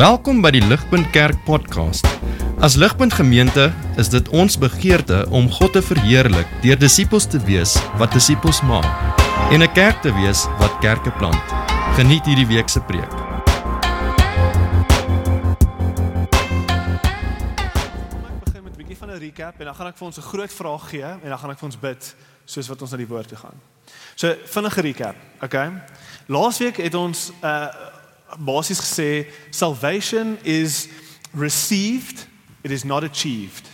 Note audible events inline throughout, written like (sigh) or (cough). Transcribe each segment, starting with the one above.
Welkom by die Ligpunt Kerk podcast. As Ligpunt Gemeente is dit ons begeerte om God te verheerlik deur disippels te wees wat disippels maak en 'n kerk te wees wat kerke plant. Geniet hierdie week se preek. Ek begin met 'n bietjie van 'n recap en dan gaan ek vir ons 'n groot vraag gee en dan gaan ek vir ons bid soos wat ons na die woord toe gaan. So vinnige recap, okay? Laasweek het ons uh basies gesê salvation is received, it is not achieved.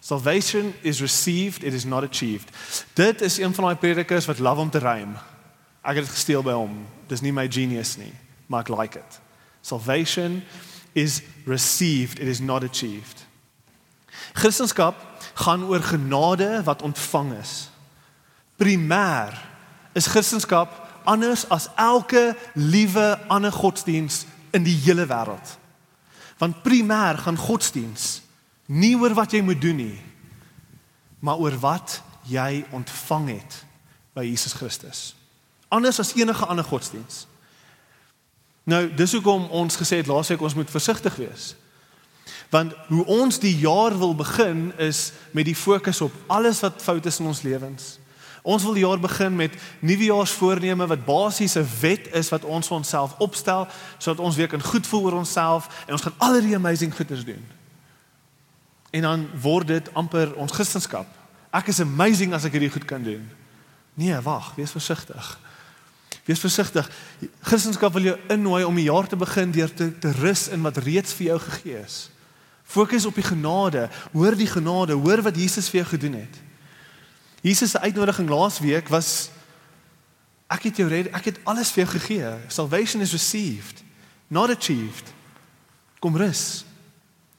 Salvation is received, it is not achieved. Dit is een van daai predikers wat love om te rym. Ek het dit gesteel by hom. Dis nie my genius nie, maar ek like it. Salvation is received, it is not achieved. Christendom gaan oor genade wat ontvang is. Primêr is Christendom anders as elke liewe ander godsdiens in die hele wêreld. Want primêr gaan godsdiens nie oor wat jy moet doen nie, maar oor wat jy ontvang het by Jesus Christus. Anders as enige ander godsdiens. Nou, dis hoekom ons gesê het laasweek ons moet versigtig wees. Want hoe ons die jaar wil begin is met die fokus op alles wat fout is in ons lewens. Ons wil die jaar begin met nuwejaarsvoorneme wat basies 'n wet is wat ons vir onsself opstel sodat ons weer kan goed voel oor onsself en ons gaan al die amazing goeders doen. En dan word dit amper ons Christendom. Ek is amazing as ek hierdie goed kan doen. Nee, wag, wees versigtig. Wees versigtig. Christendom wil jou innooi om die jaar te begin deur te, te rus in wat reeds vir jou gegee is. Fokus op die genade, hoor die genade, hoor wat Jesus vir jou gedoen het. Jesus se uitnodiging laasweek was ek het jou red, ek het alles vir jou gegee. Salvation is received, not achieved. Kom rus.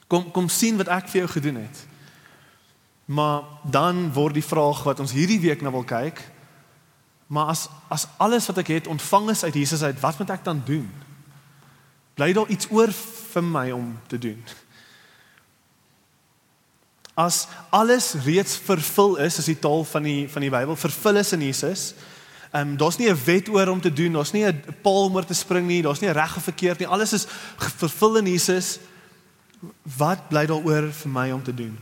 Kom kom sien wat ek vir jou gedoen het. Maar dan word die vraag wat ons hierdie week na wil kyk, maar as as alles wat ek het ontvang is uit Jesus uit, wat moet ek dan doen? Bly daar iets oor vir my om te doen? As alles reeds vervul is, is die taal van die van die Bybel, vervul is in Jesus. Ehm um, daar's nie 'n wet oor om te doen, daar's nie 'n paal om oor te spring nie, daar's nie reg of verkeerd nie. Alles is vervul in Jesus. Wat bly daaroor vir my om te doen?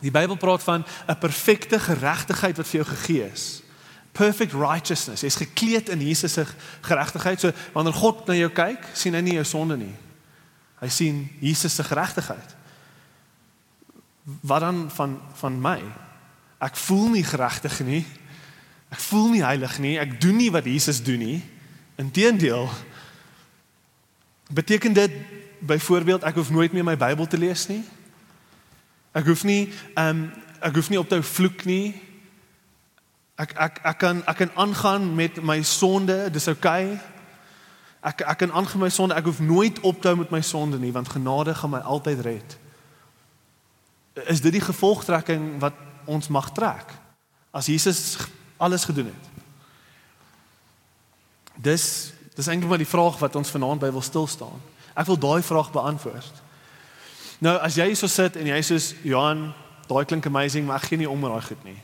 Die Bybel praat van 'n perfekte geregtigheid wat vir jou gegee is. Perfect righteousness. Jy's gekleed in Jesus se geregtigheid. So wanneer God na jou kyk, sien hy nie jou sonde nie. Hy sien Jesus se geregtigheid wat dan van van my? Ek voel nie geregtig nie. Ek voel nie heilig nie. Ek doen nie wat Jesus doen nie. Inteendeel beteken dit byvoorbeeld ek hoef nooit meer my Bybel te lees nie. Ek hoef nie ehm um, ek hoef nie op te vloek nie. Ek ek ek kan ek kan aangaan met my sonde, dis oukei. Okay. Ek ek kan aangaan met my sonde. Ek hoef nooit op te hou met my sonde nie want genade gaan my altyd red is dit die gevolgtrekking wat ons mag trek as Jesus alles gedoen het. Dis dis eintlik maar die vraag wat ons vanaand by wil stil staan. Ek wil daai vraag beantwoord. Nou as jy so sit en jy sê Johan, daai klink amazing, maar ek gee nie om oor daai goed nie.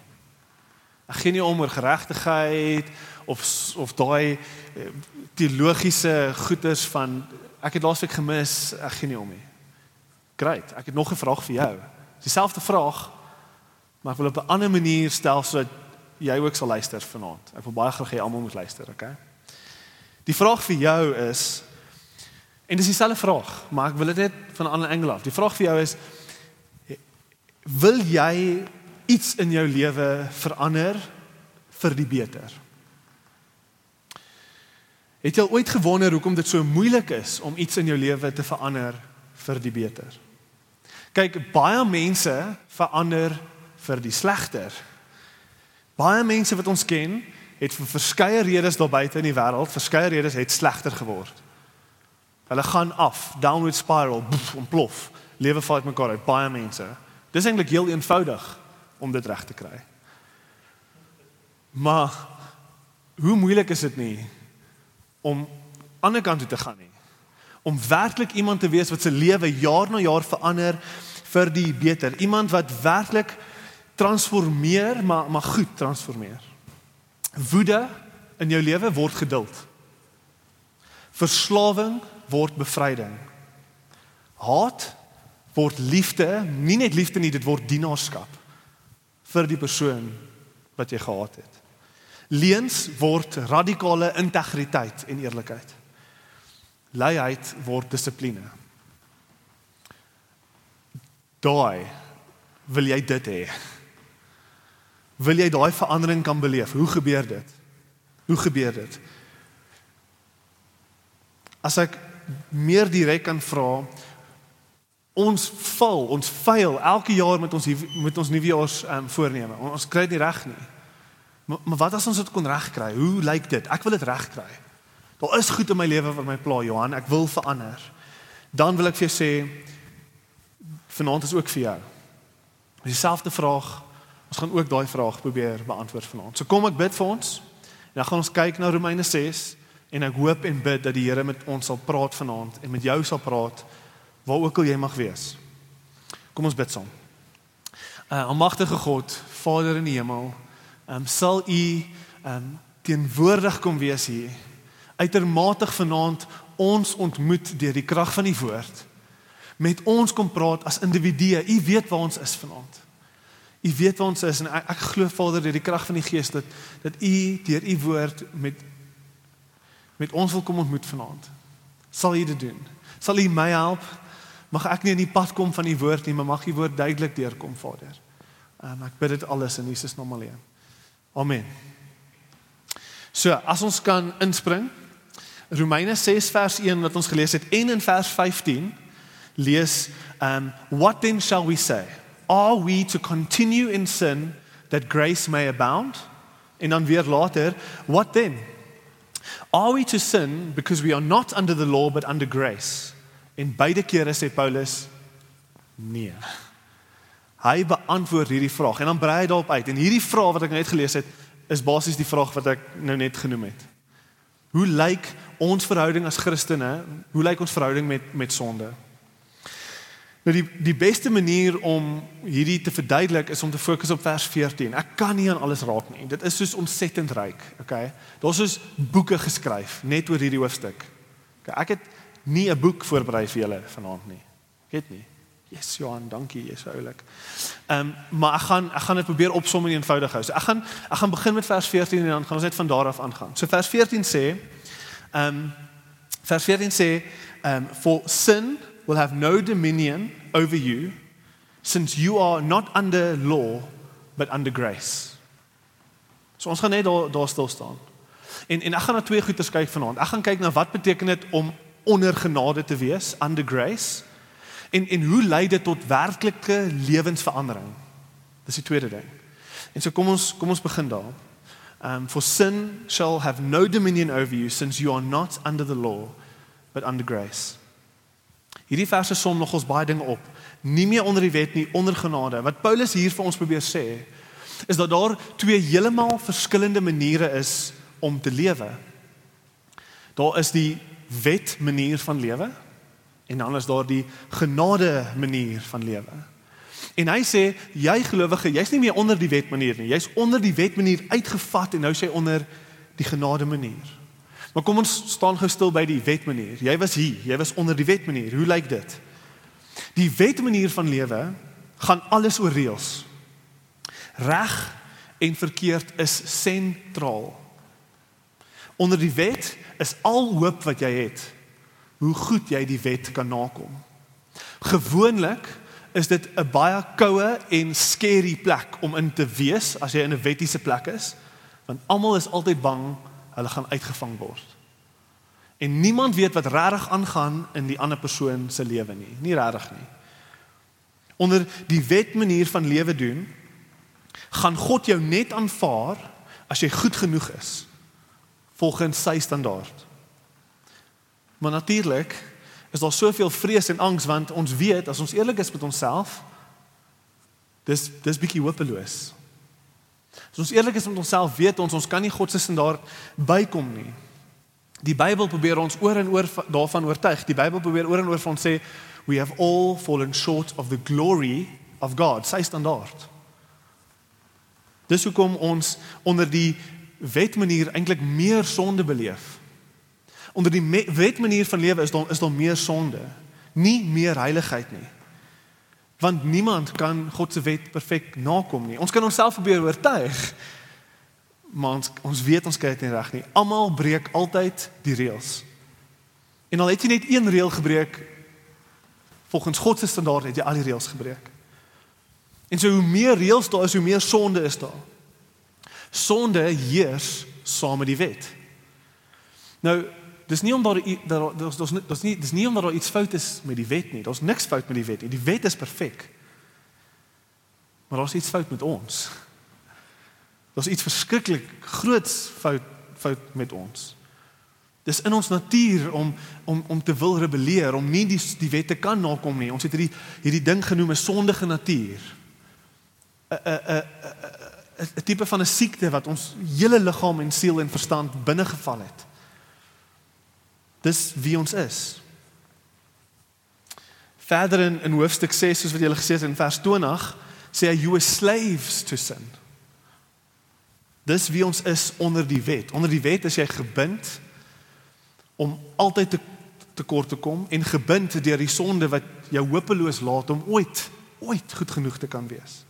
Ek gee nie om oor geregtigheid of of daai eh, teologiese goeters van ek het laasweek gemis, ek gee nie om nie. Great, ek het nog 'n vraag vir jou dieselfde vraag, maar ek wil op 'n ander manier stel sodat jy ook sal luister vanaand. Ek wil baie graag hê almal moet luister, okay? Die vraag vir jou is en dis dieselfde vraag, maar ek wil dit net van 'n ander angle af. Die vraag vir jou is wil jy iets in jou lewe verander vir die beter? Het jy ooit gewonder hoekom dit so moeilik is om iets in jou lewe te verander vir die beter? Kyk, baie mense verander vir die slegter. Baie mense wat ons ken, het vir verskeie redes daar buite in die wêreld, verskeie redes het slegter geword. Hulle gaan af, downward spiral, boef, ontplof. Lewe val uit mekaar uit baie mense. Dis eintlik heel eenvoudig om dit reg te kry. Maar hoe moeilik is dit nie om aan die ander kant toe te gaan nie? Om werklik iemand te wees wat se lewe jaar na jaar verander vir die beter. Iemand wat werklik transformeer, maar maar goed transformeer. Woede in jou lewe word geduld. Verslawing word bevryding. Haat word liefde, nie net liefde nie, dit word dienaarskap vir die persoon wat jy gehaat het. Leuns word radikale integriteit en eerlikheid. Luiheid word dissipline. Daai wil jy dit hê. Wil jy daai verandering kan beleef? Hoe gebeur dit? Hoe gebeur dit? As ek meer direk kan vra, ons val, ons faal elke jaar met ons met ons nuwejaars um, voorneme. Ons kry dit nie reg nie. Maar, maar wat as ons dit kon regkry? Hoe lyk dit? Ek wil dit regkry. Daar is goed in my lewe wat my pla, Johan. Ek wil verander. Dan wil ek vir jou sê vanaand is ook vir jou. Dieselfde vraag. Ons gaan ook daai vraag probeer beantwoord vanaand. So kom ek bid vir ons. En dan gaan ons kyk na Romeine 6 en ek hoop en bid dat die Here met ons sal praat vanaand en met jou sal praat waar ook al jy mag wees. Kom ons bid saam. Uh almagtige God, Vader in die hemel, um sal U um teenwoordig kom wees hier. Uitermate vanaand ons ontmoet deur die krag van die woord. Met ons kom praat as individue. U weet waar ons is vanaand. U weet waar ons is en ek, ek glo Vader deur die krag van die Gees dat dat U deur U woord met met ons wil kom ontmoet vanaand. Sal U dit doen? Sal U my help Mag ek nie in die pad kom van die woord nie, maar mag die woord duidelik deurkom, Vader. En ek bid dit alles in Jesus naam alleen. Amen. So, as ons kan inspring, Romeine 6 vers 1 wat ons gelees het en in vers 15 lees um what then shall we say? Are we to continue in sin that grace may abound? En dan weer later, what then? Are we to sin because we are not under the law but under grace? En beide kere sê Paulus nee. Hy beantwoord hierdie vraag en dan brei hy daarop uit. En hierdie vraag wat ek net gelees het, is basies die vraag wat ek nou net genoem het. Hoe lyk ons verhouding as Christene? Hoe lyk ons verhouding met met sonde? Nou die die beste manier om hierdie te verduidelik is om te fokus op vers 14. Ek kan nie aan alles raak nie. Dit is soos ontsettend ryk, okay? Daar's soos boeke geskryf net oor hierdie hoofstuk. Okay, ek het nie 'n boek voorberei vir julle vanaand nie. Ek het nie. Yes, Johan, dankie, jy's oulik. Ehm, um, maar ek gaan ek gaan dit probeer opsom en eenvoudig hou. So ek gaan ek gaan begin met vers 14 en dan gaan ons net van daar af aangaan. So vers 14 sê, ehm um, vers 14 sê, ehm um, for sin will have no dominion over you since you are not under law but under grace. So ons gaan net daar daar stil staan. En en ek gaan na twee goeie kyk vanaand. Ek gaan kyk na wat beteken dit om onder genade te wees, under grace. En en hoe lei dit tot werklike lewensverandering? Dis die tweede ding. En so kom ons kom ons begin daar. Um for sin shall have no dominion over you since you are not under the law but under grace. Hierdie verse som nog ons baie dinge op. Nie meer onder die wet nie, onder genade. Wat Paulus hier vir ons probeer sê, is dat daar twee heeltemal verskillende maniere is om te lewe. Daar is die wet manier van lewe en dan is daar die genade manier van lewe. En hy sê jy gelowige, jy's nie meer onder die wet manier nie. Jy's onder die wet manier uitgevat en nou sê onder die genade manier. Maar kom ons staan gou stil by die wet manier. Jy was hier, jy was onder die wet manier. Hoe lyk dit? Die wet manier van lewe gaan alles oor reëls. Reg en verkeerd is sentraal. Onder die wet is al hoop wat jy het hoe goed jy die wet kan nakom. Gewoonlik is dit 'n baie koue en skerry plek om in te wees as jy in 'n wettiese plek is, want almal is altyd bang hulle gaan uitgevang word. En niemand weet wat regtig aangaan in die ander persoon se lewe nie, nie regtig nie. Onder die wet manier van lewe doen, gaan God jou net aanvaar as jy goed genoeg is volgens sy standaard. Maar natuurlik is daar soveel vrees en angs want ons weet as ons eerlik is met onsself dis dis bietjie hopeloos. As ons eerlik is met onsself weet ons ons kan nie God se standaard bykom nie. Die Bybel probeer ons oor en oor daarvan oortuig. Die Bybel probeer oor en oor van ons sê we have all fallen short of the glory of God, sy standaard. Dis hoekom ons onder die wetmanier eintlik meer sonde beleef. Onder die wetmanier van lewe is daar is daar meer sonde. Nie meer heiligheid nie. Want niemand kan God se wet perfek nakom nie. Ons kan onsself probeer oortuig. Maar ons ons weet ons kry dit nie reg nie. Almal breek altyd die reëls. En al het jy net een reël gebreek volgens God se standaard het jy al die reëls gebreek. En so hoe meer reëls daar is, hoe meer sonde is daar. Sonde heers saam met die wet. Nou, dis nie omdat daar daar's daar's daar's nie dis nie omdat daar iets fout is met die wet nie. Daar's niks fout met die wet nie. Die wet is perfek. Maar daar's iets fout met ons. Daar's iets verskriklik groots fout fout met ons. Dis in ons natuur om om om te wil rebelleer, om nie die die wette kan nakom nie. Ons het hierdie hierdie ding genoem 'n sondige natuur. 'n 'n 'n 'n tipe van 'n siekte wat ons hele liggaam en siel en verstand binnegeval het. Dis wie ons is. Verder in in hoofstuk 6 soos wat jy al gesê het in vers 20 sê hy you are slaves to sin. Dis wie ons is onder die wet. Onder die wet is jy gebind om altyd te tekort te kom en gebind deur die sonde wat jou hopeloos laat om ooit ooit goed genoeg te kan wees.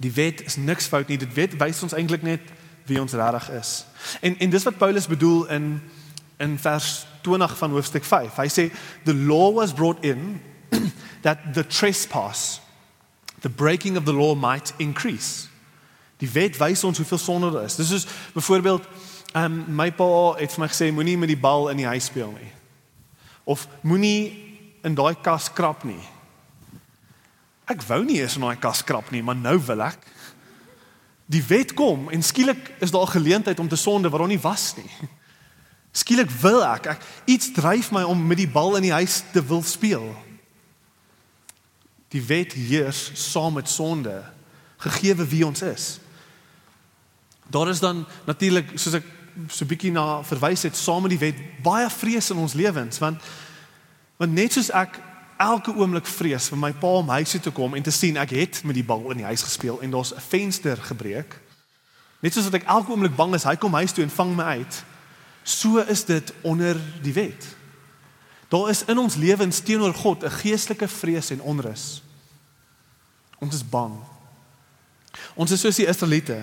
Die wet is niks fout nie. Dit wet wys ons eintlik net wie ons regtig is. En en dis wat Paulus bedoel in in vers 20 van hoofstuk 5. Hy sê the law was brought in (clears throat) that the trespass the breaking of the law might increase. Die wet wys ons hoeveel sonde daar is. Dis soos byvoorbeeld um, my pa het vir my gesê moenie met die bal in die huis speel nie. Of moenie in daai kas krap nie. Ek wou nie eens in daai kas krap nie, maar nou wil ek. Die wet kom en skielik is daar 'n geleentheid om te sonde wat daar nie was nie. Skielik wil ek, ek iets dryf my om met die bal in die huis te wil speel. Die wet heers saam met sonde, gegee wie ons is. Daar is dan natuurlik soos ek so bietjie na verwys het saam met die wet baie vrees in ons lewens want want net soos ek elke oomblik vrees vir my pa om huis toe te kom en te sien ek het met die bal in die huis gespeel en daar's 'n venster gebreek net soos wat ek elke oomblik bang is hy kom huis toe en vang my uit so is dit onder die wet daar is in ons lewens teenoor God 'n geestelike vrees en onrus ons is bang ons is soos die Israeliete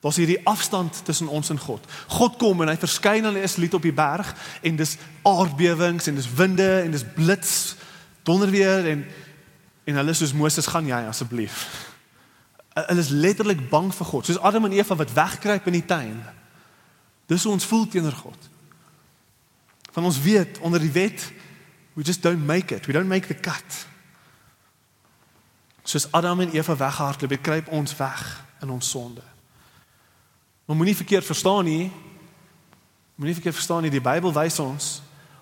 Daar's hierdie afstand tussen ons en God. God kom en hy verskyn aan die Israeliete op die berg en dis aardbewings en dis winde en dis blits, donderweer en en hulle soos Moses gaan jy asseblief. Hulle is letterlik bang vir God, soos Adam en Eva wat wegkruip in die tuin. Dis hoe ons voel teenoor God. Van ons weet onder die wet we just don't make it. We don't make the cut. Soos Adam en Eva weghardloop, kruip ons weg in ons sonde. Maar moenie verkeerd verstaan nie. Moenie verkeerd verstaan nie. Die Bybel wys ons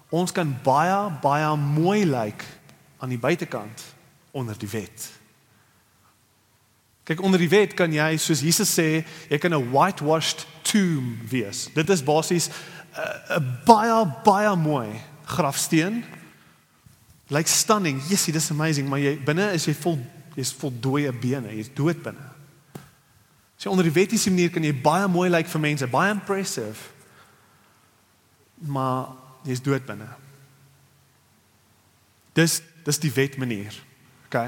ons kan baie baie mooi lyk aan die buitekant onder die wet. Kyk onder die wet kan jy soos Jesus sê, jy kan 'n whitewashed tomb wees. Dit is basies 'n baie baie mooi grafsteen. Lyk stunning. Yesie, dis amazing, maar jy binne is jy vol jy's vol dooie bene. Jy's dood binne. So onder die wettiese manier kan jy baie mooi lyk vir mense, baie impressive. Maar jy's dood binne. Dis dis die wet manier. OK.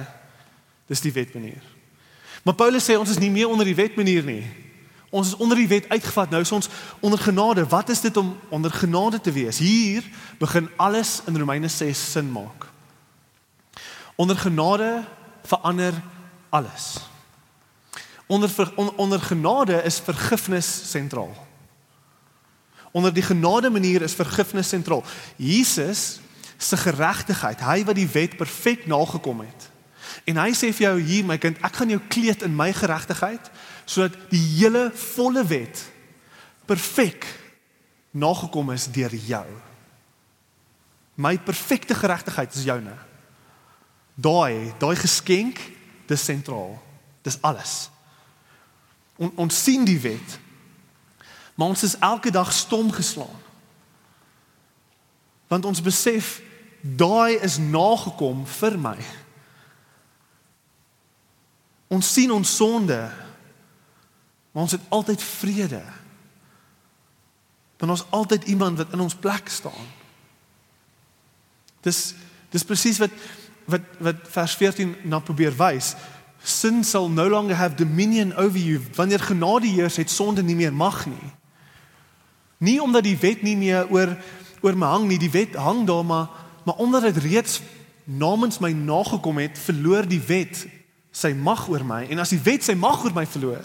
Dis die wet manier. Maar Paulus sê ons is nie meer onder die wet manier nie. Ons is onder die wet uitgevat. Nou is ons onder genade. Wat is dit om onder genade te wees? Hier begin alles in Romeine 6 sin maak. Onder genade verander alles. Onder on, onder genade is vergifnis sentraal. Onder die genade manier is vergifnis sentraal. Jesus se geregtigheid, hy wat die wet perfek nagekom het. En hy sê vir jou hier my kind, ek gaan jou kleed in my geregtigheid sodat die hele volle wet perfek nagekom is deur jou. My perfekte geregtigheid is joune. Daai, daai geskenk, dis sentraal. Dis alles. On, ons sien die wet. Maar ons is elke dag stom geslaan. Want ons besef daai is nagekom vir my. Ons sien ons sonde. Maar ons het altyd vrede. Want ons altyd iemand wat in ons plek staan. Dis dis presies wat wat wat vers 14 na probeer wys. Sin sal no longer have dominion over you. Wanneer genade heers, het sonde nie meer mag nie. Nie omdat die wet nie meer oor oor my hang nie, die wet hang daar maar maar omdat dit reeds namens my nagekom het, verloor die wet sy mag oor my en as die wet sy mag oor my verloor,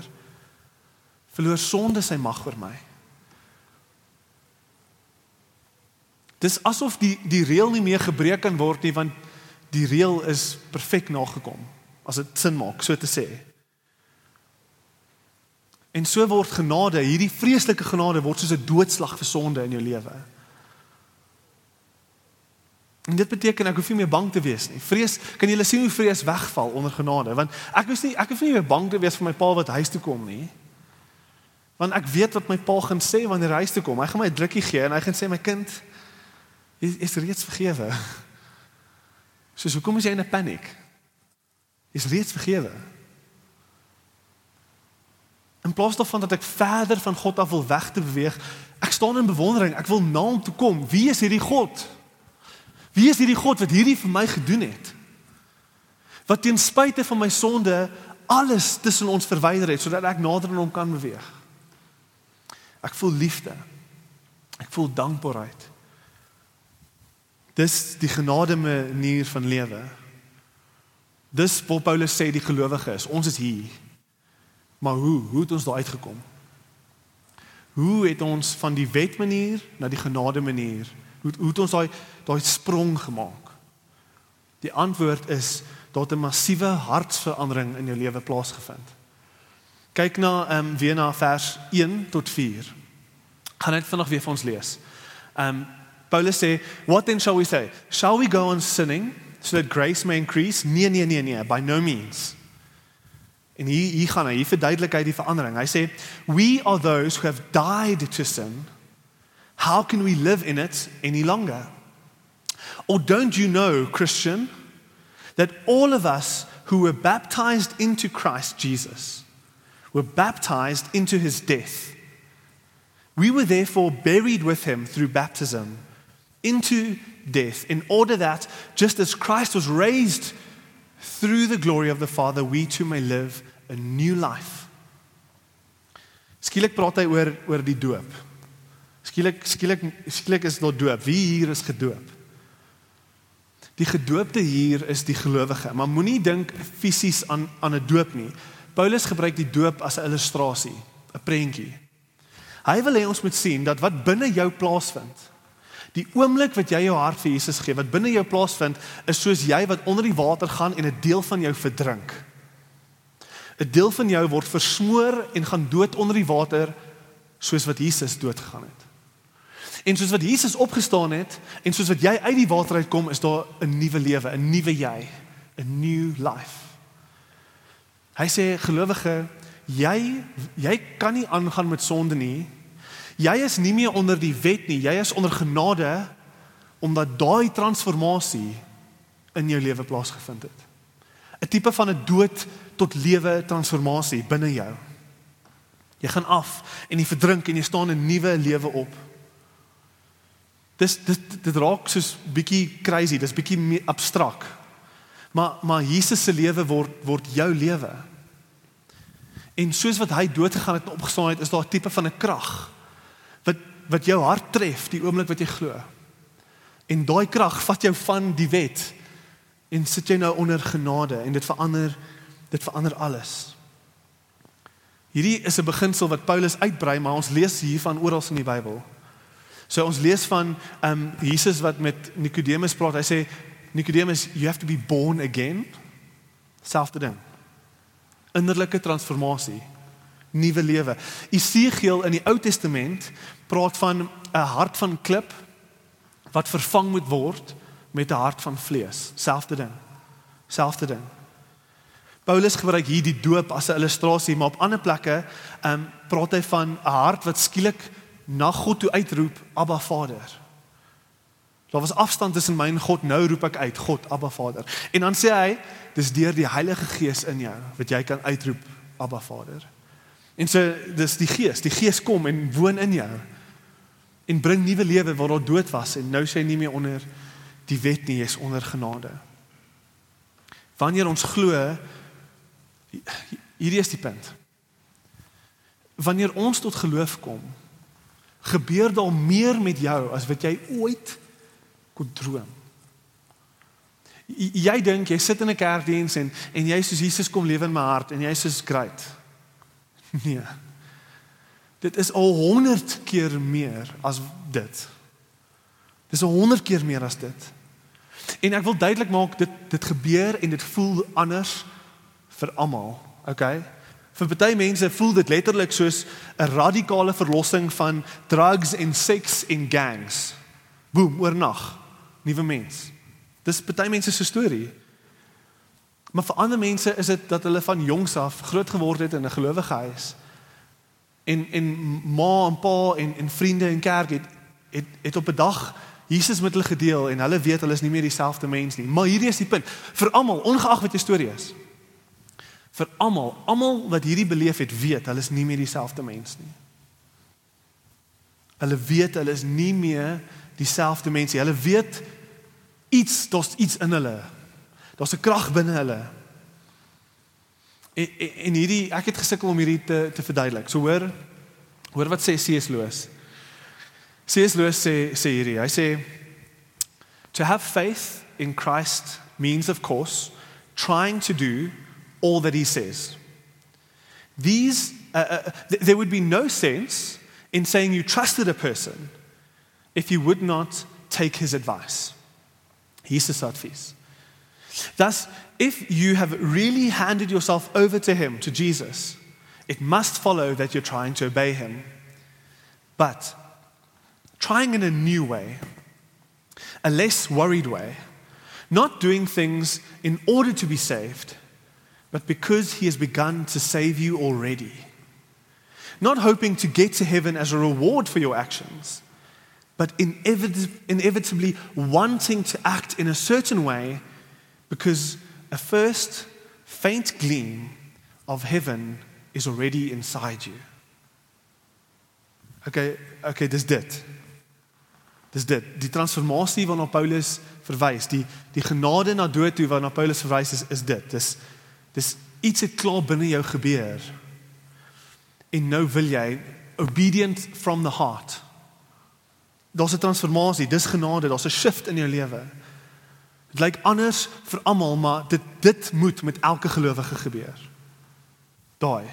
verloor sonde sy mag oor my. Dis asof die die reël nie meer gebreek kan word nie want die reël is perfek nagekom as dit sin maak so te sê. En so word genade, hierdie vreeslike genade word soos 'n doodslag vir sonde in jou lewe. En dit beteken ek hoef nie meer bang te wees nie. Vrees, kan julle sien hoe vrees wegval onder genade? Want ek hoef nie ek hoef nie meer bang te wees vir my pa wat huis toe kom nie. Want ek weet wat my pa gaan sê wanneer hy huis toe kom. Hy gaan my 'n drukkie gee en hy gaan sê my kind, jy is reeds vergewe. (laughs) Soos hoekom is jy in 'n paniek? Jy is reeds vergewe. In plaas daarvan dat ek verder van God af wil weg te beweeg, ek staan in bewondering. Ek wil na hom toe kom. Wie is hierdie God? Wie is hierdie God wat hierdie vir my gedoen het? Wat ten spyte van my sonde alles tussen ons verwyder het sodat ek nader aan hom kan beweeg. Ek voel liefde. Ek voel dankbaarheid. Dis die genade manier van lewe. Dis wat Paulus sê die gelowige is. Ons is hier. Maar hoe? Hoe het ons daar uitgekom? Hoe het ons van die wet manier na die genade manier Hoe hoe het ons daai daai sprong gemaak? Die antwoord is dat 'n massiewe hartsverandering in jou lewe plaasgevind. Kyk na ehm um, weer na vers 1 tot 4. Gaan net vanaand weer vir ons lees. Ehm um, Paulus sê, "What then shall we say? Shall we go on sinning so that grace may increase?" Nee, nee, nee, nee, by no means. En hier hier gaan hy, hier verduidelik hy die verandering. Hy sê, "We are those who have died to sin." How can we live in it any longer? Or don't you know, Christian, that all of us who were baptized into Christ Jesus were baptized into his death? We were therefore buried with him through baptism into death, in order that, just as Christ was raised through the glory of the Father, we too may live a new life. Skielik praat hy oor oor die doop. Skielik skielik skielik is daar doop. Wie hier is gedoop? Die gedoopte hier is die gelowige, maar moenie dink fisies aan aan 'n doop nie. Paulus gebruik die doop as 'n illustrasie, 'n prentjie. Hy wil hê ons moet sien dat wat binne jou plaasvind, die oomblik wat jy jou hart vir Jesus gee, wat binne jou plaasvind, is soos jy wat onder die water gaan en 'n deel van jou verdrink. 'n Deel van jou word versmoor en gaan dood onder die water soos wat Jesus dood gegaan het. En soos wat Jesus opgestaan het en soos wat jy uit die water uitkom, is daar 'n nuwe lewe, 'n nuwe jy, 'n new life. Hy sê gelowige, jy jy kan nie aangaan met sonde nie. Jy is nie meer onder die wet nie, jy is onder genade omdat daai transformasie in jou lewe plaasgevind het. 'n Tipe van 'n dood tot lewe transformasie binne jou. Jy gaan af en jy verdrink en jy staan 'n nuwe lewe op. Dis dit dit raak soos bietjie crazy, dis bietjie abstrakt. Maar maar Jesus se lewe word word jou lewe. En soos wat hy dood gegaan het en opgestaan het, is daar 'n tipe van 'n krag wat wat jou hart tref die oomblik wat jy glo. En daai krag vat jou van die wet en sit jou nou onder genade en dit verander dit verander alles. Hierdie is 'n beginsel wat Paulus uitbrei, maar ons lees hiervan oral in die Bybel. So ons lees van ehm um, Jesus wat met Nikodemus praat. Hy sê Nikodemus, you have to be born again. Selfde ding. Innerlike transformasie, nuwe lewe. Esegiel in die Ou Testament praat van 'n hart van klip wat vervang moet word met 'n hart van vlees. Selfde ding. Selfde ding. Paulus gebruik hier die doop as 'n illustrasie, maar op ander plekke ehm um, praat hy van 'n hart wat skielik na God toe uitroep, Abba Vader. Daar was afstand tussen my en God, nou roep ek uit, God, Abba Vader. En dan sê hy, dis deur die Heilige Gees in jou wat jy kan uitroep, Abba Vader. En so dis die Gees, die Gees kom en woon in jou en bring nuwe lewe waar daar dood was en nou sê hy nie meer onder die wet nie, jy's onder genade. Wanneer ons glo hierdie is die punt. Wanneer ons tot geloof kom, gebeur daar meer met jou as wat jy ooit kon droom. Jy dink jy sit in 'n kerkdiens en en jy soos Jesus kom lewe in my hart en jy sê is great. (laughs) Nee. Dit is al 100 keer meer as dit. Dis 'n 100 keer meer as dit. En ek wil duidelik maak dit dit gebeur en dit voel anders vir almal, okay? Vir baie mense voel dit letterlik soos 'n radikale verlossing van drugs en seks en gangs. Boom, oornag. Nuwe mens. Dis baie mense se storie. Maar vir ander mense is dit dat hulle van jongs af groot geword het in 'n gelowige huis. En en ma en pa en en vriende en kerk het het het op 'n dag Jesus met hulle gedeel en hulle weet hulle is nie meer dieselfde mens nie. Maar hierdie is die punt. Vir almal, ongeag wat jou storie is. Vir almal, almal wat hierdie beleef het, weet hulle is nie meer dieselfde mens nie. Hulle weet hulle is nie meer dieselfde mens nie. Hulle weet iets, daar's iets in hulle. Daar's 'n krag binne hulle. En, en, en hierdie ek het gesukkel om hierdie te te verduidelik. So hoor hoor wat sê C.S. Lewis. C.S. Lewis sê sê hierdie. Hy sê to have faith in Christ means of course trying to do all that he says. These uh, uh, th there would be no sense in saying you trusted a person if you would not take his advice. Jesus advies. Thus, if you have really handed yourself over to him, to Jesus, it must follow that you're trying to obey him. But trying in a new way, a less worried way, not doing things in order to be saved, but because He has begun to save you already. Not hoping to get to heaven as a reward for your actions, but inevit- inevitably wanting to act in a certain way because a first faint gleam of heaven is already inside you. Okay, okay, dis dit. Dis dit. Die transformasie waarna Paulus verwys, die die genade na dood toe waarna Paulus verwys is, is dit. Dis dis iets het klaar binne jou gebeur. En nou wil jy obedient from the heart. Daar's 'n transformasie, dis genade, daar's 'n shift in jou lewe. Dit lyk anders vir almal, maar dit dit moet met elke gelowige gebeur. Daai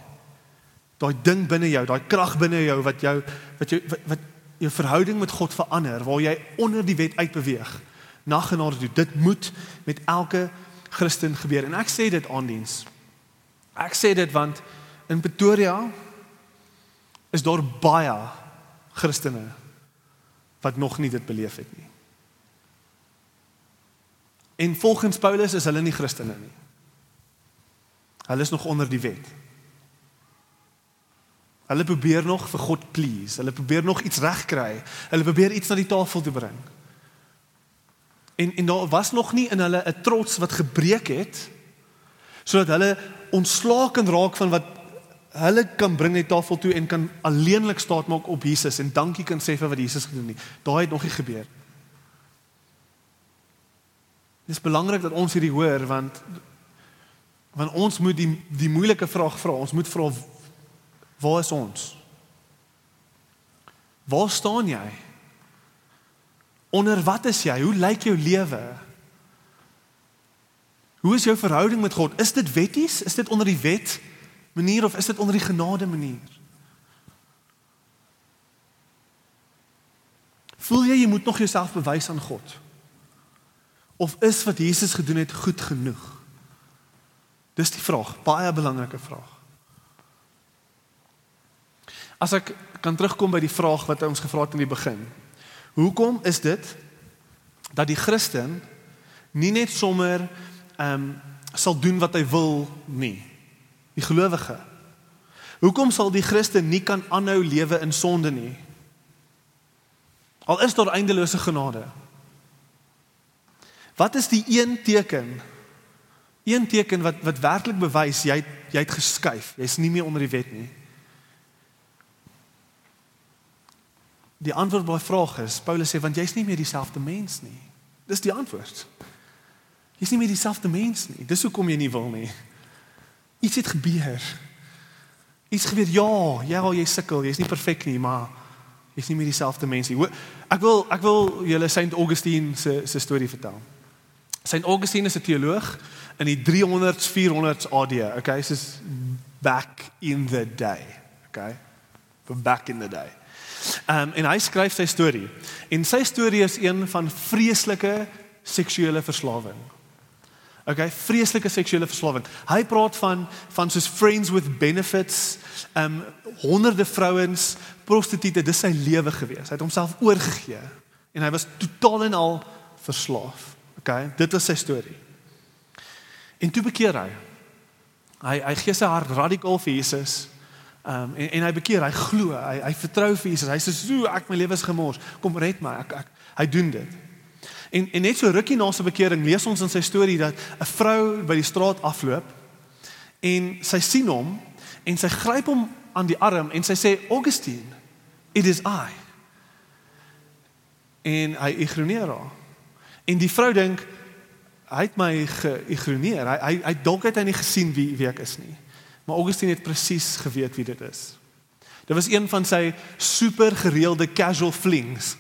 daai ding binne jou, daai krag binne jou wat jou wat jou wat, wat jou verhouding met God verander waar jy onder die wet uitbeweeg na genade toe. Dit moet met elke Christen gebeur. En ek sê dit aan diens. Ek sê dit want in Pretoria is daar baie Christene wat nog nie dit beleef het nie. En volgens Paulus is hulle nie Christene nie. Hulle is nog onder die wet. Hulle probeer nog vir God please. Hulle probeer nog iets regkry. Hulle probeer iets na die tafel toe bring. En en daar was nog nie in hulle 'n trots wat gebreek het sodat hulle ontslae kan raak van wat hulle kan bring die tafel toe en kan alleenlik staat maak op Jesus en dankie kan sê vir wat Jesus gedoen het. Daai het nog nie gebeur. Dit is belangrik dat ons hierdie hoor want want ons moet die die moeilike vraag vra. Ons moet vra Waar is ons? Waar staan jy? Onder wat is jy? Hoe lyk jou lewe? Hoe is jou verhouding met God? Is dit wetties? Is dit onder die wet manier of is dit onder die genade manier? Voel jy jy moet nog jouself bewys aan God? Of is wat Jesus gedoen het goed genoeg? Dis die vraag, baie belangrike vraag. As ek kan terugkom by die vraag wat ons gevra het in die begin. Hoekom is dit dat die Christen nie net sommer ehm um, sal doen wat hy wil nie? Die gelowige. Hoekom sal die Christen nie kan aanhou lewe in sonde nie? Al is daar eindelose genade. Wat is die een teken? Een teken wat wat werklik bewys jy jy het geskuif. Jy's nie meer onder die wet nie. Die antwoord daai vraag is Paulus sê want jy's nie meer dieselfde mens nie. Dis die antwoord. Jy's nie meer dieselfde mens nie. Dis hoekom jy nie wil nie. Iets het gebeur. Iets gebeur. Ja, ja, jy sukkel. Jy's nie perfek nie, maar jy's nie meer dieselfde mens nie. Ek wil ek wil julle Saint Augustine se se storie vertel. Saint Augustine is 'n teoloog in die 300s 400s AD. Okay, soos back in the day. Okay. From back in the day. Um en hy skryf sy storie. En sy storie is een van vreeslike seksuele verslawing. Okay, vreeslike seksuele verslawing. Hy praat van van soos friends with benefits, um honderde vrouens, prostituie, dis sy lewe gewees. Hy het homself oorgegee en hy was totaal en al verslaaf. Okay, dit was sy storie. En toe bekeer hy. Hy hy gee sy hart radikaal vir Jesus. Um en en hy bekeer, hy glo, hy hy vertrou vir Jesus. Hy sê so ek my lewe is gemors. Kom red my. Ek ek hy doen dit. En en net so rukkie na sy bekering lees ons in sy storie dat 'n vrou by die straat afloop en sy sien hom en sy gryp hom aan die arm en sy sê Augustine, it is I. En hy ignoreer haar. En die vrou dink hy het my geïgnoreer. Hy hy hy dalk het hy nie gesien wie wie ek is nie. Maar Augustine het presies geweet wie dit is. Dit was een van sy super gereelde casual flings.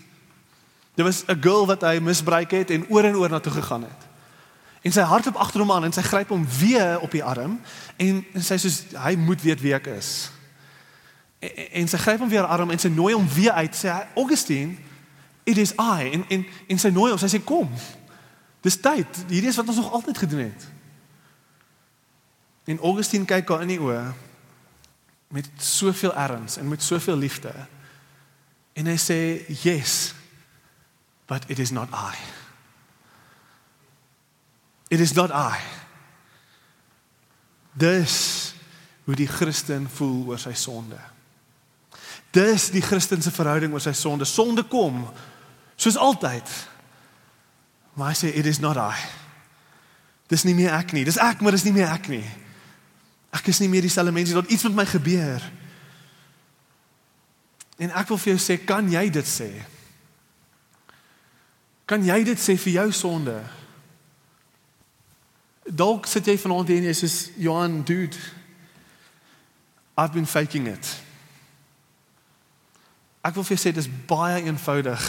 Dit was 'n girl wat hy misbruik het en oor en oor na toe gegaan het. En sy hardloop agter hom aan en sy gryp hom weer op die arm en, en sy sê hy moet weet wie ek is. En, en sy gryp hom weer arm en sy nooi hom weer uit sê Augustine it is I en en en sy nooi hom sy sê kom Dis tyd. Hierdie is wat ons nog altyd gedoen het. En Augustine kyk haar in die oë met soveel erns en met soveel liefde. En hy sê, "Yes, but it is not I." It is not I. Dis hoe die Christen voel oor sy sonde. Dis die Christen se verhouding oor sy sonde. Sonde kom soos altyd. Maar hy sê it is not I. Dis nie meer ek nie. Dis ek, maar dis nie meer ek nie. Ek is nie meer dieselfde mens nie. Daar iets met my gebeur. En ek wil vir jou sê, kan jy dit sê? Kan jy dit sê vir jou sonde? Dalk sit jy vanaand hier en jy sê Johan, dude, I've been faking it. Ek wil vir jou sê dis baie eenvoudig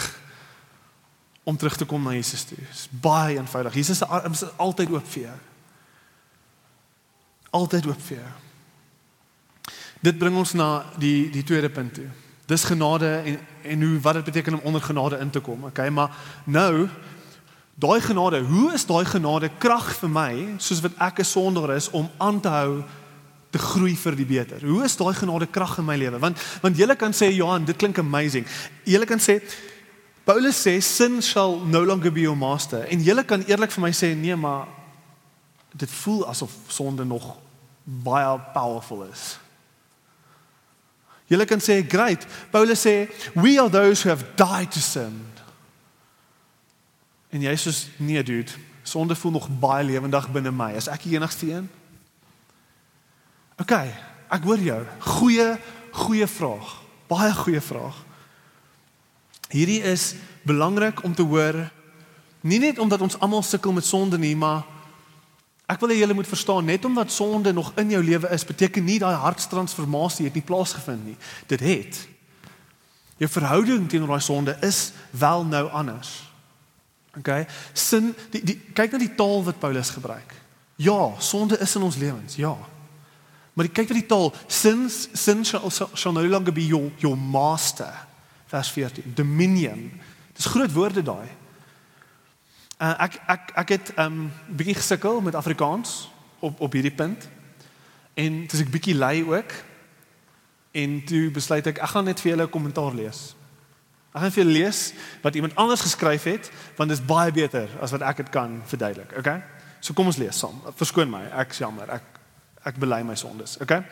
om terug te kom na Jesus toe. Dit is baie eenvoudig. Jesus is altyd oop vir jou. Altyd oop vir jou. Dit bring ons na die die tweede punt toe. Dis genade en en hoe wat dit beteken om onder genade in te kom. Okay, maar nou daai genade, hoe is daai genade krag vir my soos wat ek 'n sondaar is om aan te hou te groei vir die beter. Hoe is daai genade krag in my lewe? Want want jy kan sê Johan, dit klink amazing. Jy kan sê Paulus sê sin shall no longer be your master. En jy kan eerlik vir my sê nee, maar dit voel asof sonde nog baie powerful is. Jy kan sê great. Paulus sê we are those who have died to sin. En jy sê nee dude, sonde voel nog baie lewendig binne my. Is ek die enigste een? OK, ek hoor jou. Goeie goeie vraag. Baie goeie vraag. Hierdie is belangrik om te hoor nie net omdat ons almal sukkel met sonde nie, maar ek wil hê julle moet verstaan net omdat sonde nog in jou lewe is, beteken nie daai hartstransformasie het nie plaasgevind nie. Dit het. Jou verhouding teenoor daai sonde is wel nou anders. OK? Sin die, die kyk na die taal wat Paulus gebruik. Ja, sonde is in ons lewens. Ja. Maar kyk na die taal. Sin sin shall, shall no longer be your your master vers 14 dominion dis groot woorde daai uh, ek ek ek het 'n um, bietjie gesukkel met Afrikaans op op hierdie punt. En dis ek bietjie lui ook. En toe besluit ek ek gaan net vir julle 'n kommentaar lees. Ek gaan vir julle lees wat iemand anders geskryf het want dit is baie beter as wat ek dit kan verduidelik okay so kom ons lees saam. Verskoon my ek jammer. Ek ek bely my sondes okay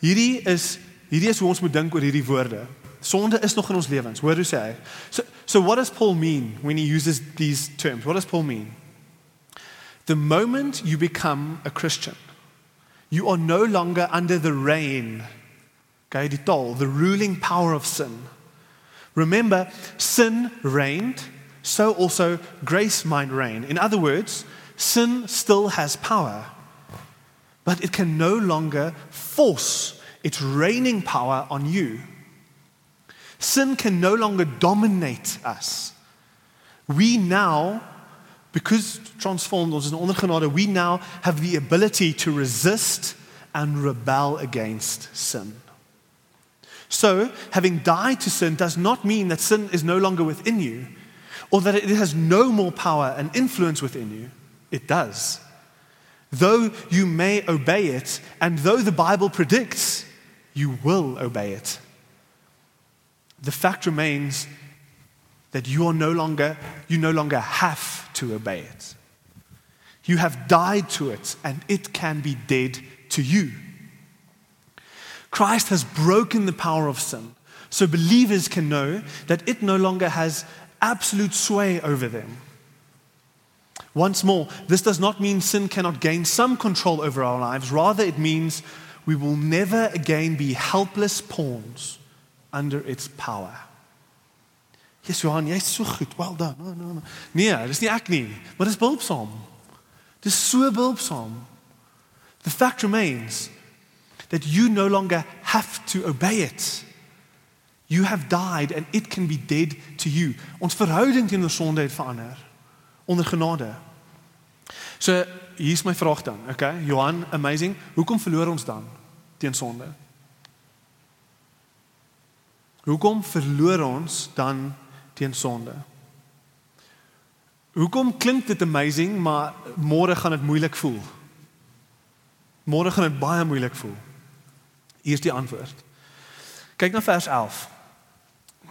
hierdie is hierdie is hoe ons moet dink oor hierdie woorde Sonde is nog in ons lewens. Hoor hoe sê hy? So so what does Paul mean when he uses these terms? What does Paul mean? The moment you become a Christian, you are no longer under the reign, okay, the ruling power of sin. Remember, sin reigned, so also grace might reign. In other words, sin still has power, but it can no longer force its reigning power on you. Sin can no longer dominate us. We now, because transformed ons is onder genade, we now have the ability to resist and rebel against sin. So, having died to sin does not mean that sin is no longer within you or that it has no more power and influence within you. It does. Though you may obey it, and though the Bible predicts you will obey it, the fact remains that you are no longer you no longer have to obey it. You have died to it and it can be dead to you. Christ has broken the power of sin. So believers can know that it no longer has absolute sway over them. Once more, this does not mean sin cannot gain some control over our lives. Rather, it means we will never again be helpless pawns under its power. Jesus Johan, jy's so goed. Well done. No, no, no. Nee, dis nie ek nie, maar dis behulpsaam. Dis so behulpsaam. The fact remains that you no longer have to obey it. You have died and it can be dead to you. Ons verhouding teenoor sonde het verander onder genade. So, hier's my vraag dan, okay? Johan, amazing. Hoekom verloor ons dan teen sonde? Hoekom verloor ons dan teen sonde? Hoekom klink dit amazing, maar môre gaan dit moeilik voel? Môre gaan dit baie moeilik voel. Hier is die antwoord. Kyk na vers 11.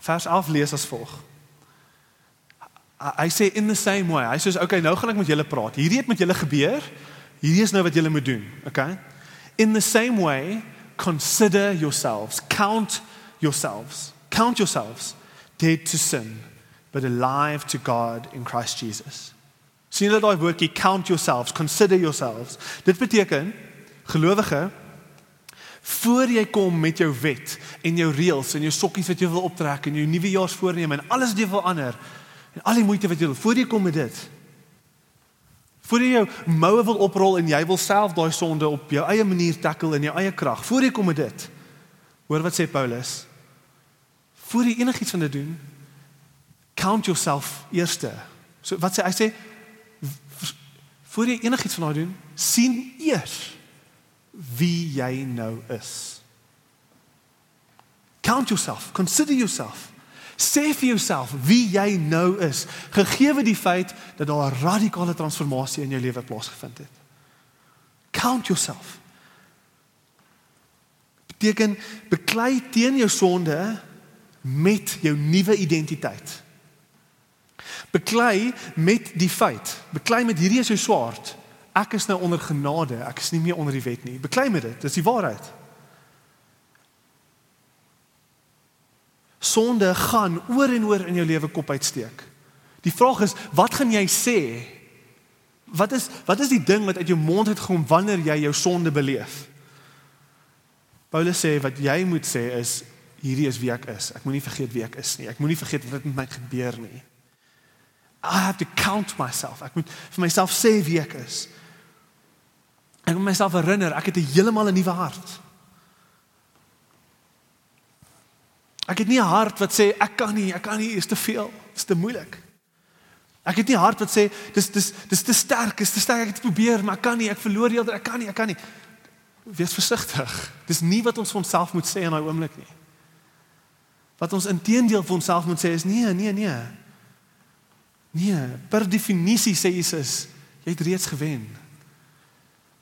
Vers 11 lees as volg. Hy sê in the same way. Hy sê okay, nou gaan ek met julle praat. Hierdie het met julle gebeur. Hierdie is nou wat julle moet doen, okay? In the same way, consider yourselves, count yourselves. Count yourselves dead to sin, but alive to God in Christ Jesus. Sien jy daai woordjie count yourselves, consider yourselves. Dit beteken gelowige voor jy kom met jou wet en jou reëls en jou sokkies wat jy wil optrek en jou nuwejaarsvoorneme en alles wat jy wil ander en al die moeite wat jy wil voor jy kom met dit voor jy jou moue wil oprol en jy wil self daai sonde op jou eie manier tackle in jou eie krag voor jy kom met dit hoor wat sê Paulus voor jy enigiets van dit doen count yourself eerste so wat sê hy sê voor jy enigiets van daai doen sien eers wie jy nou is. Count yourself, consider yourself. Sê vir jouself wie jy nou is, gegee die feit dat daar 'n radikale transformasie in jou lewe plaasgevind het. Count yourself. Beteken beklei teen jou sonde met jou nuwe identiteit. Beklei met die feit, beklei met hierdie is jou swaard ek is nou onder genade, ek is nie meer onder die wet nie. Beklei met dit, dis die waarheid. Sonde gaan oor en oor in jou lewe kop uitsteek. Die vraag is, wat gaan jy sê? Wat is wat is die ding wat uit jou mond uitkom wanneer jy jou sonde beleef? Paulus sê wat jy moet sê is hierdie is wie ek is. Ek moenie vergeet wie ek is nie. Ek moenie vergeet wat met my gebeur nie. I have to count myself. Ek moet vir myself sê wie ek is. Ek moet myself herinner, ek het 'n heeltemal 'n nuwe hart. Ek het nie 'n hart wat sê ek kan nie, ek kan nie, is te veel, is te moeilik. Ek het nie 'n hart wat sê dis dis dis te sterk, is te sterk, ek het probeer, maar ek kan nie, ek verloor heeltemal, ek kan nie, ek kan nie. Wees versigtig. Dis nie wat ons vir onsself moet sê in daai oomblik nie. Wat ons intedeel vir onsself moet sê is nee, nee, nee. Nee, per definisie sê Jesus, jy het reeds gewen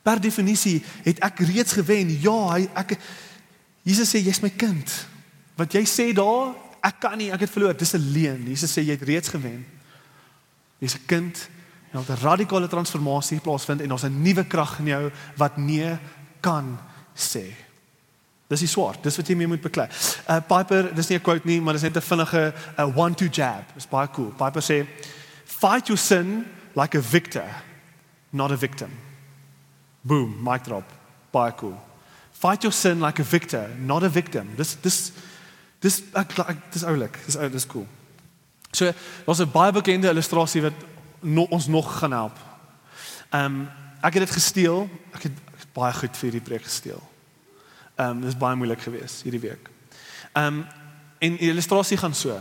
per definisie het ek reeds gewen. Ja, hy ek Jesus sê jy's my kind. Wat jy sê daar, ek kan nie, ek het verloor. Dis 'n leuen. Jesus sê jy het reeds gewen. Jy's 'n kind. Jy het 'n radikale transformasie plaasvind en ons 'n nuwe krag in jou wat nee kan sê. Dis die swart. Dis wat jy mee moet beklei. Uh Piper, dis nie 'n quote nie, maar dis net 'n vinnige uh, one two jab. Dis baie cool. Piper sê fight your sin like a victor, not a victim. Boom, mic drop. Baie cool. Fight your sin like a victor, not a victim. Dis dis dis ek dis oulik. Dis ou, dis cool. So, daar's 'n baie bekende illustrasie wat no, ons nog gaan help. Ehm um, ek het dit gesteel. Ek het, ek het baie goed vir hierdie preek gesteel. Ehm um, dit is baie moeilik geweest hierdie week. Ehm um, en die illustrasie gaan so.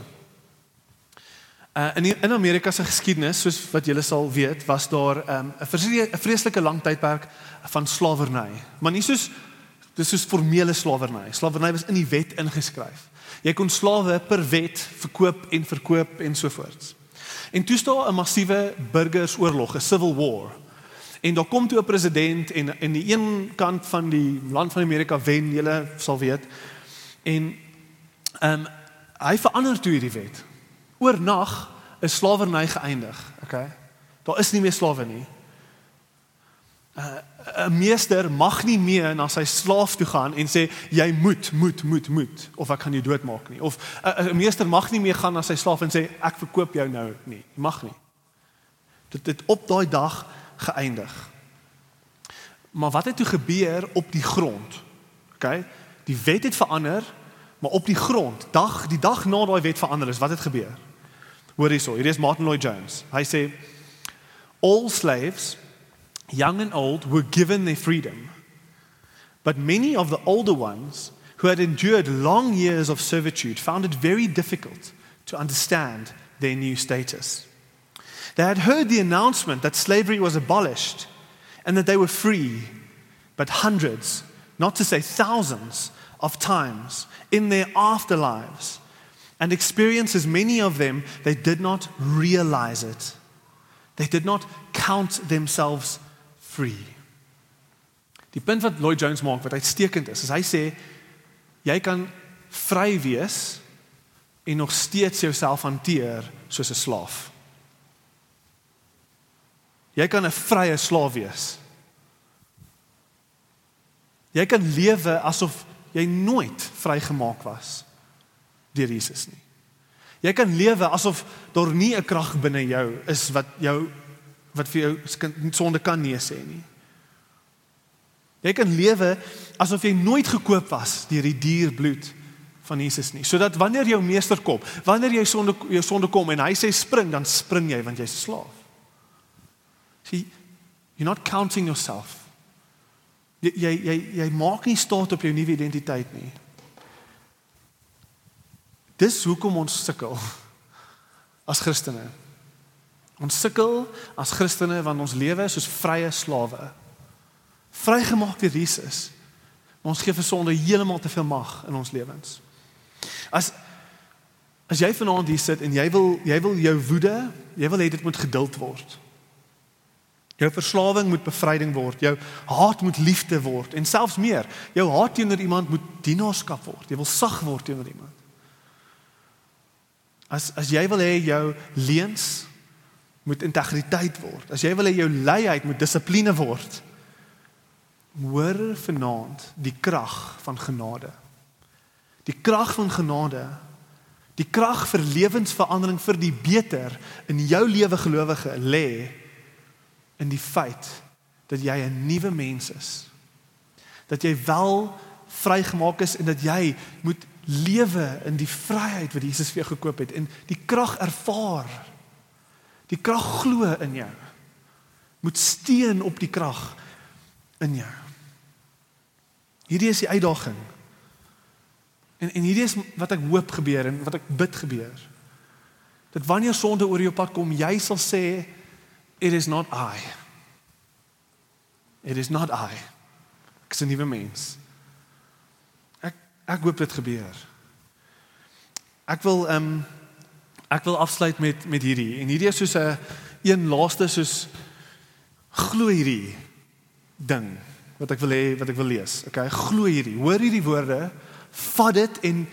Uh, in in Amerika se geskiedenis, soos wat julle sal weet, was daar ehm, 'n um, vreeslike lang tydperk van slawerny. Maar nie soos dis soos formele slawerny. Slawerny was in die wet ingeskryf. Jy kon slawe per wet verkoop en verkoop en so voort. En toe staan 'n massiewe burgersoorlog, 'n civil war. En daar kom toe 'n president en in die een kant van die land van Amerika wen, julle sal weet. En ehm um, hy verander toe hierdie wet. Oornag is slawerny geëindig, okay? Daar is nie meer slawe nie. Uh, 'n meester mag nie meer na sy slaaf toe gaan en sê jy moet moet moet moet of ek gaan jou doodmaak nie of 'n meester mag nie meer gaan na sy slaaf en sê ek verkoop jou nou nie jy mag nie dit het op daai dag geëindig maar wat het toe gebeur op die grond ok die wet het verander maar op die grond dag die dag na daai wet verander is wat het gebeur hoor hierso hier is Martin Lloyd Jones hy sê all slaves young and old, were given their freedom. But many of the older ones who had endured long years of servitude found it very difficult to understand their new status. They had heard the announcement that slavery was abolished and that they were free, but hundreds, not to say thousands, of times in their afterlives and experiences, many of them, they did not realize it. They did not count themselves free. Die punt wat Lloyd Jones maak wat uitstekend is, is hy sê jy kan vry wees en nog steeds jouself hanteer soos 'n slaaf. Jy kan 'n vrye slaaf wees. Jy kan lewe asof jy nooit vrygemaak was deur Jesus nie. Jy kan lewe asof daar nie 'n krag binne jou is wat jou wat vir jou sonde kan nee sê nie. Jy kan lewe asof jy nooit gekoop was deur die duur bloed van Jesus nie. Sodat wanneer jou meester kom, wanneer jy sonde jou sonde kom en hy sê spring, dan spring jy want jy's 'n slaaf. See, you're not counting yourself. Jy jy jy, jy maak nie staat op jou nuwe identiteit nie. Dis hoekom ons sukkel as Christene. Ons sukkel as Christene want ons lewe soos vrye slawe. Vrygemaak deur Jesus. Ons gee vir sonde heeltemal te veel mag in ons lewens. As as jy vanaand hier sit en jy wil jy wil jou woede, jy wil hê dit moet geduld word. Jou verslawing moet bevryding word, jou haat moet liefde word en selfs meer. Jou haat teenoor iemand moet dienaarskap word. Jy wil sag word teenoor iemand. As as jy wil hê jou leuns moet integriteit word. As jy wil hê jou leiheid moet dissipline word, hoor vanaand die krag van genade. Die krag van genade. Die krag vir lewensverandering vir die beter in jou lewe gelowige lê in die feit dat jy 'n nuwe mens is. Dat jy wel vrygemaak is en dat jy moet lewe in die vryheid wat Jesus vir jou gekoop het en die krag ervaar Die krag glo in jou. Moet steun op die krag in jou. Hierdie is die uitdaging. En en hierdie is wat ek hoop gebeur en wat ek bid gebeur. Dat wanneer sonde oor jou pad kom, jy sal sê it is not I. It is not I. Ek is 'n nuwe mens. Ek ek hoop dit gebeur. Ek wil ehm um, Ek wil afsluit met met hierdie en hierdie is soos 'n een laaste soos glo hierdie ding wat ek wil hê wat ek wil lees. Okay, glo hierdie. Hoor hierdie woorde. Vat dit en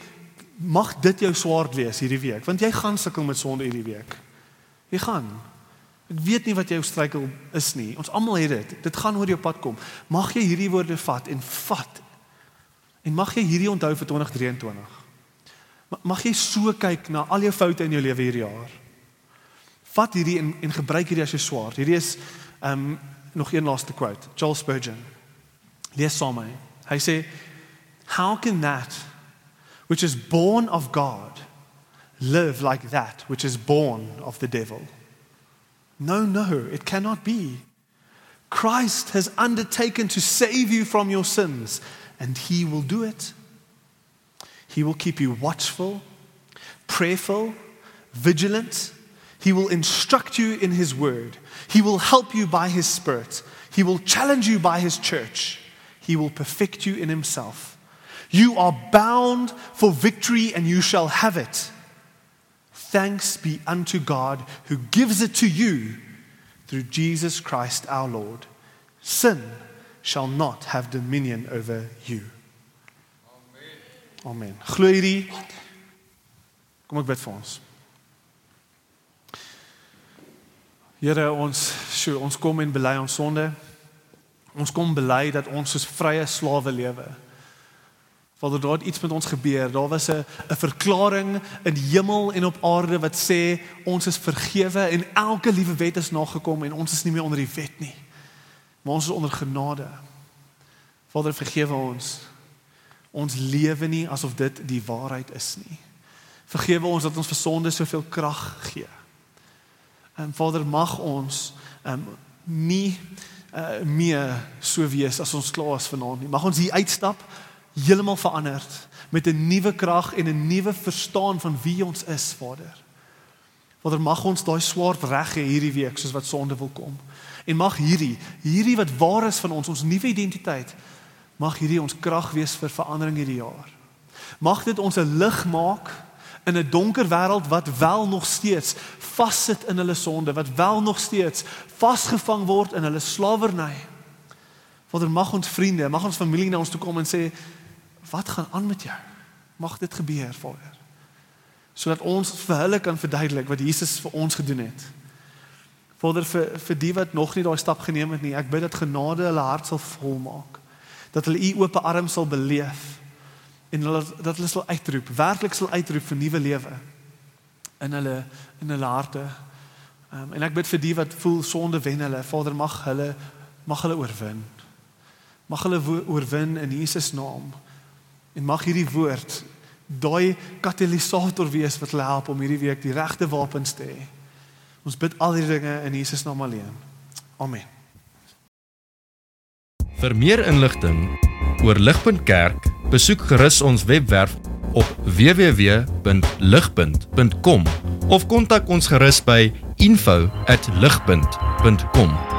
mag dit jou swaard wees hierdie week want jy gaan sukkel met sonde hierdie week. Jy gaan. Ek weet nie wat jou struikel is nie. Ons almal het dit. Dit gaan oor jou pad kom. Mag jy hierdie woorde vat en vat. En mag jy hierdie onthou vir 2023. Mag jy so kyk na al jou foute in jou lewe hierdie jaar. Vat hierdie en, en gebruik hierdie as jou swaard. Hierdie is um nog een laaste quote. Charles Spurgeon. Lees saam met my. Hy sê how can that which is born of God live like that which is born of the devil. No, no, it cannot be. Christ has undertaken to save you from your sins, and he will do it. He will keep you watchful, prayerful, vigilant. He will instruct you in his word. He will help you by his spirit. He will challenge you by his church. He will perfect you in himself. You are bound for victory and you shall have it. Thanks be unto God who gives it to you through Jesus Christ our Lord. Sin shall not have dominion over you. Amen. Glo hierdie. Kom ek bid vir ons. Here ons, sjoe, ons kom en bely ons sonde. Ons kom bely dat ons soos vrye slawe lewe. Vader, daar het iets met ons gebeur. Daar was 'n 'n verklaring in die hemel en op aarde wat sê ons is vergewe en elke liewe wet is nagekom en ons is nie meer onder die wet nie. Maar ons is onder genade. Vader, vergewe ons. Ons lewe nie asof dit die waarheid is nie. Vergewe ons dat ons vir sonde soveel krag gee. En Vader, mag ons ehm um, nie uh, meer so wees as ons klaar is vanaand nie. Mag ons hier uitstap heeltemal veranderd met 'n nuwe krag en 'n nuwe verstaan van wie ons is, Vader. Vader, mag ons daai swaard reg hê hierdie week soos wat sonde wil kom. En mag hierdie, hierdie wat waar is van ons, ons nuwe identiteit, mag hierdie ons krag wees vir verandering hierdie jaar. Mag dit ons 'n lig maak in 'n donker wêreld wat wel nog steeds vassit in hulle sonde, wat wel nog steeds vasgevang word in hulle slawerny. Vader, mag ons vriende, mag ons familie na ons toe kom en sê, "Wat gaan aan met jou?" Mag dit gebeur, Vader. Sodat ons vir hulle kan verduidelik wat Jesus vir ons gedoen het. Vader, vir vir die wat nog nie daai stap geneem het nie, ek bid dat genade hulle hart sal volmaak. Dat hulle u oop arms sal beleef en hulle dat hulle sal uitroep, werklik sal uitroep vir nuwe lewe in hulle in hulle harte. Um, en ek bid vir die wat voel sonde wen hulle, Vader mag hulle mag hulle oorwin. Mag hulle oorwin in Jesus naam. En mag hierdie woord daai katalisator wees wat hulle help om hierdie week die regte wapens te hê. Ons bid al hierdie dinge in Jesus naam alleen. Amen. Vir meer inligting oor Ligpunt Kerk, besoek gerus ons webwerf op www.ligpunt.com of kontak ons gerus by info@ligpunt.com